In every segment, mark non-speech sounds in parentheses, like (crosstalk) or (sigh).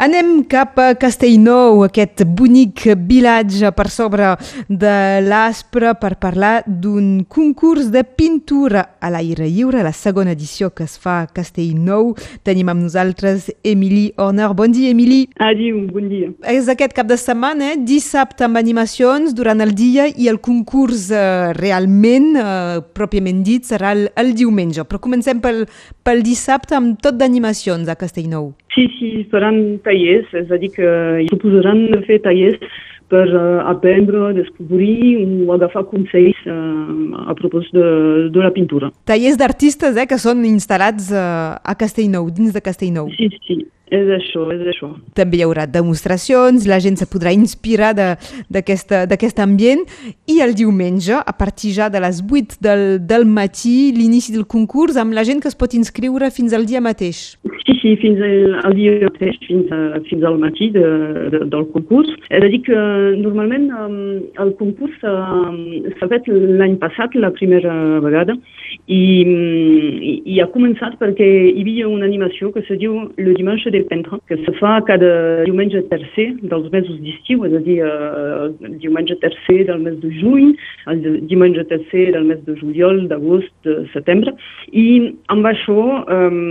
Anem cap a Castellnou, aquest bonic vilatge per sobre de l'Aspre per parlar d'un concurs de pintura a l'aire lliure, la segona edició que es fa a Castellnou. Tenim amb nosaltres Emily Horner. Bon dia, Emily. Adiu, bon dia. És aquest cap de setmana, eh? dissabte amb animacions durant el dia i el concurs eh, realment, eh, pròpiament dit, serà el, el diumenge. Però comencem pel, pel dissabte amb tot d'animacions a Castellnou. Sí, sí, faran tallers, és a dir, que hi proposaran fer tallers per uh, aprendre, descobrir o agafar consells uh, a propòs de, de la pintura. Tallers d'artistes eh, que són instal·lats uh, a Castellnou, dins de Castellnou. Sí, sí, és això, és això. També hi haurà demostracions, la gent se podrà inspirar d'aquest ambient i el diumenge, a partir ja de les 8 del, del matí, l'inici del concurs amb la gent que es pot inscriure fins al dia mateix. Sí, sí, fins al, dia mateix, fins, a, fins al matí de, de, del concurs. És a dir que normalment um, el concurs um, s'ha fet l'any passat, la primera vegada, i, i, i ha començat perquè hi havia una animació que se diu Le Dimanche de Pentre, que se fa cada diumenge tercer dels mesos d'estiu, és a dir, el diumenge tercer del mes de juny, el diumenge tercer del mes de juliol, d'agost, de setembre, i amb això um,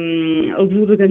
els organitzadors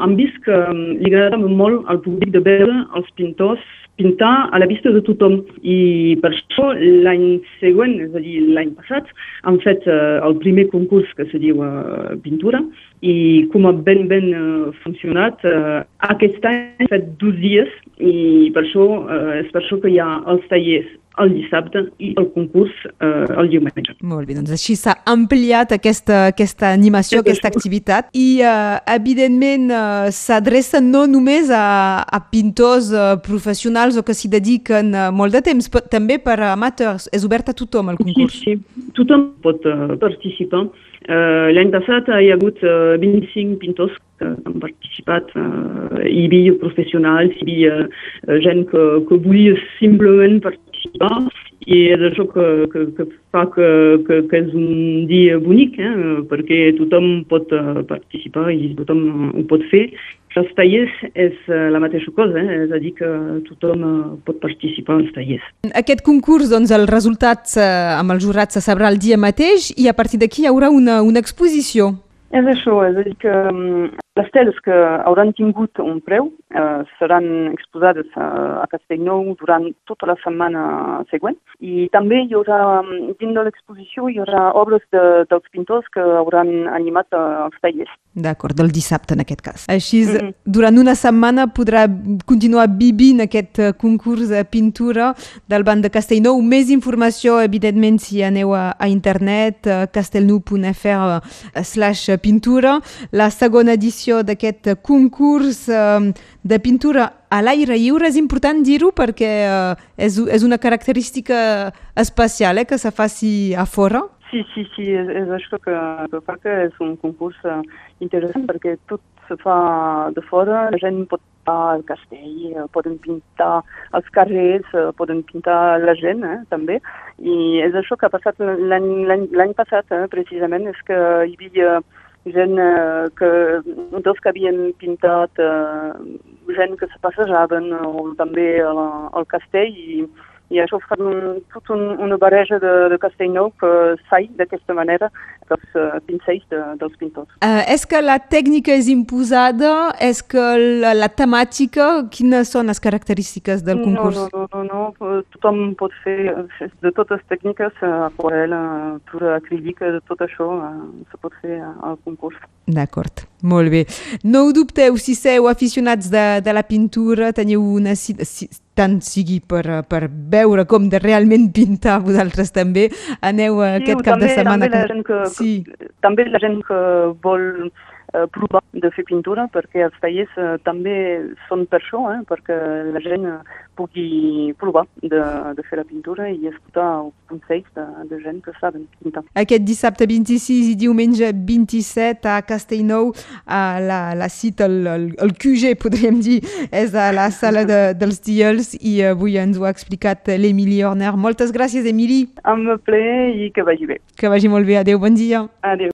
han vist que li agradava molt al públic de veure els pintors pintar a la vista de tothom. I per això l'any següent, és a dir, l'any passat, han fet uh, el primer concurs que se diu uh, pintura i com ha ben ben uh, funcionat, uh, aquest any ha fet dos dies i per això, uh, és per això que hi ha els tallers el dissabte i el concurs eh, el diumenge. Molt bé, doncs així s'ha ampliat aquesta, aquesta animació, sí, aquesta activitat i eh, evidentment eh, s'adreça no només a, a pintors eh, professionals o que s'hi dediquen eh, molt de temps, però també per a amateurs. És obert a tothom el concurs. Sí, sí. tothom pot uh, participar. Uh, L'any passat hi ha hagut uh, 25 pintors que han participat. Uh, hi havia professionals, hi havia uh, gent que, que volia simplement participar participar i és això que, que, que fa que, que, que és un dia bonic, eh? perquè tothom pot participar i tothom ho pot fer. Els tallers és la mateixa cosa, eh? és a dir, que tothom pot participar als tallers. Aquest concurs, doncs, el resultat amb el jurat se sabrà el dia mateix i a partir d'aquí hi haurà una, una exposició. És això, és a dir, que les teles que hauran tingut un preu eh, seran exposades a, a Castellnou durant tota la setmana següent i també hi haurà, dins de l'exposició, hi haurà obres de, dels pintors que hauran animat eh, els tallers. D'acord, del dissabte en aquest cas. Així, mm -hmm. durant una setmana podrà continuar vivint aquest eh, concurs de pintura del Banc de Castellnou. Més informació, evidentment, si aneu a, a internet, castellnou.fr slash pintura. La segona edició edició d'aquest concurs eh, de pintura a l'aire lliure. És important dir-ho perquè eh, és, és una característica especial eh, que se faci a fora. Sí, sí, sí, és, és això que, que fa que és un concurs interessant perquè tot se fa de fora, la gent pot pintar el castell, poden pintar els carrers, poden pintar la gent eh, també, i és això que ha passat l'any passat, eh, precisament, és que hi havia gent eh, que, dels que havien pintat, eh, gent que se passejaven o també al, al castell i, i això fa un, tot un, una barreja de, de Castellnou que sai d'aquesta manera dels uh, pincells de, dels pintors. Uh, és que la tècnica és imposada? És que la, la temàtica, quines són les característiques del concurs? No, no, no, no. tothom pot fer de totes les tècniques, aquarela, pintura acrílica, de tot això uh, se pot fer al concurs. D'acord, molt bé. No ho dubteu, si sou aficionats de, de la pintura, teniu una... Si, tant sigui per, per veure com de realment (laughs) pintar vosaltres també, aneu sí, aquest cap de setmana. També la gent que, sí. També la gent que vol eh, provar de fer pintura, perquè els tallers eh, també són per això, eh, perquè la gent pugui provar de, de fer la pintura i escoltar els consells de, de gent que saben pintar. Aquest dissabte 26 i diumenge 27 a Castellnou, a la, la cita, el, el, el QG, podríem dir, és a la sala de, dels Diels i avui ens ho ha explicat l'Emili Horner. Moltes gràcies, Emili. Amb ple i que vagi bé. Que vagi molt bé. Adéu, bon dia. Adéu.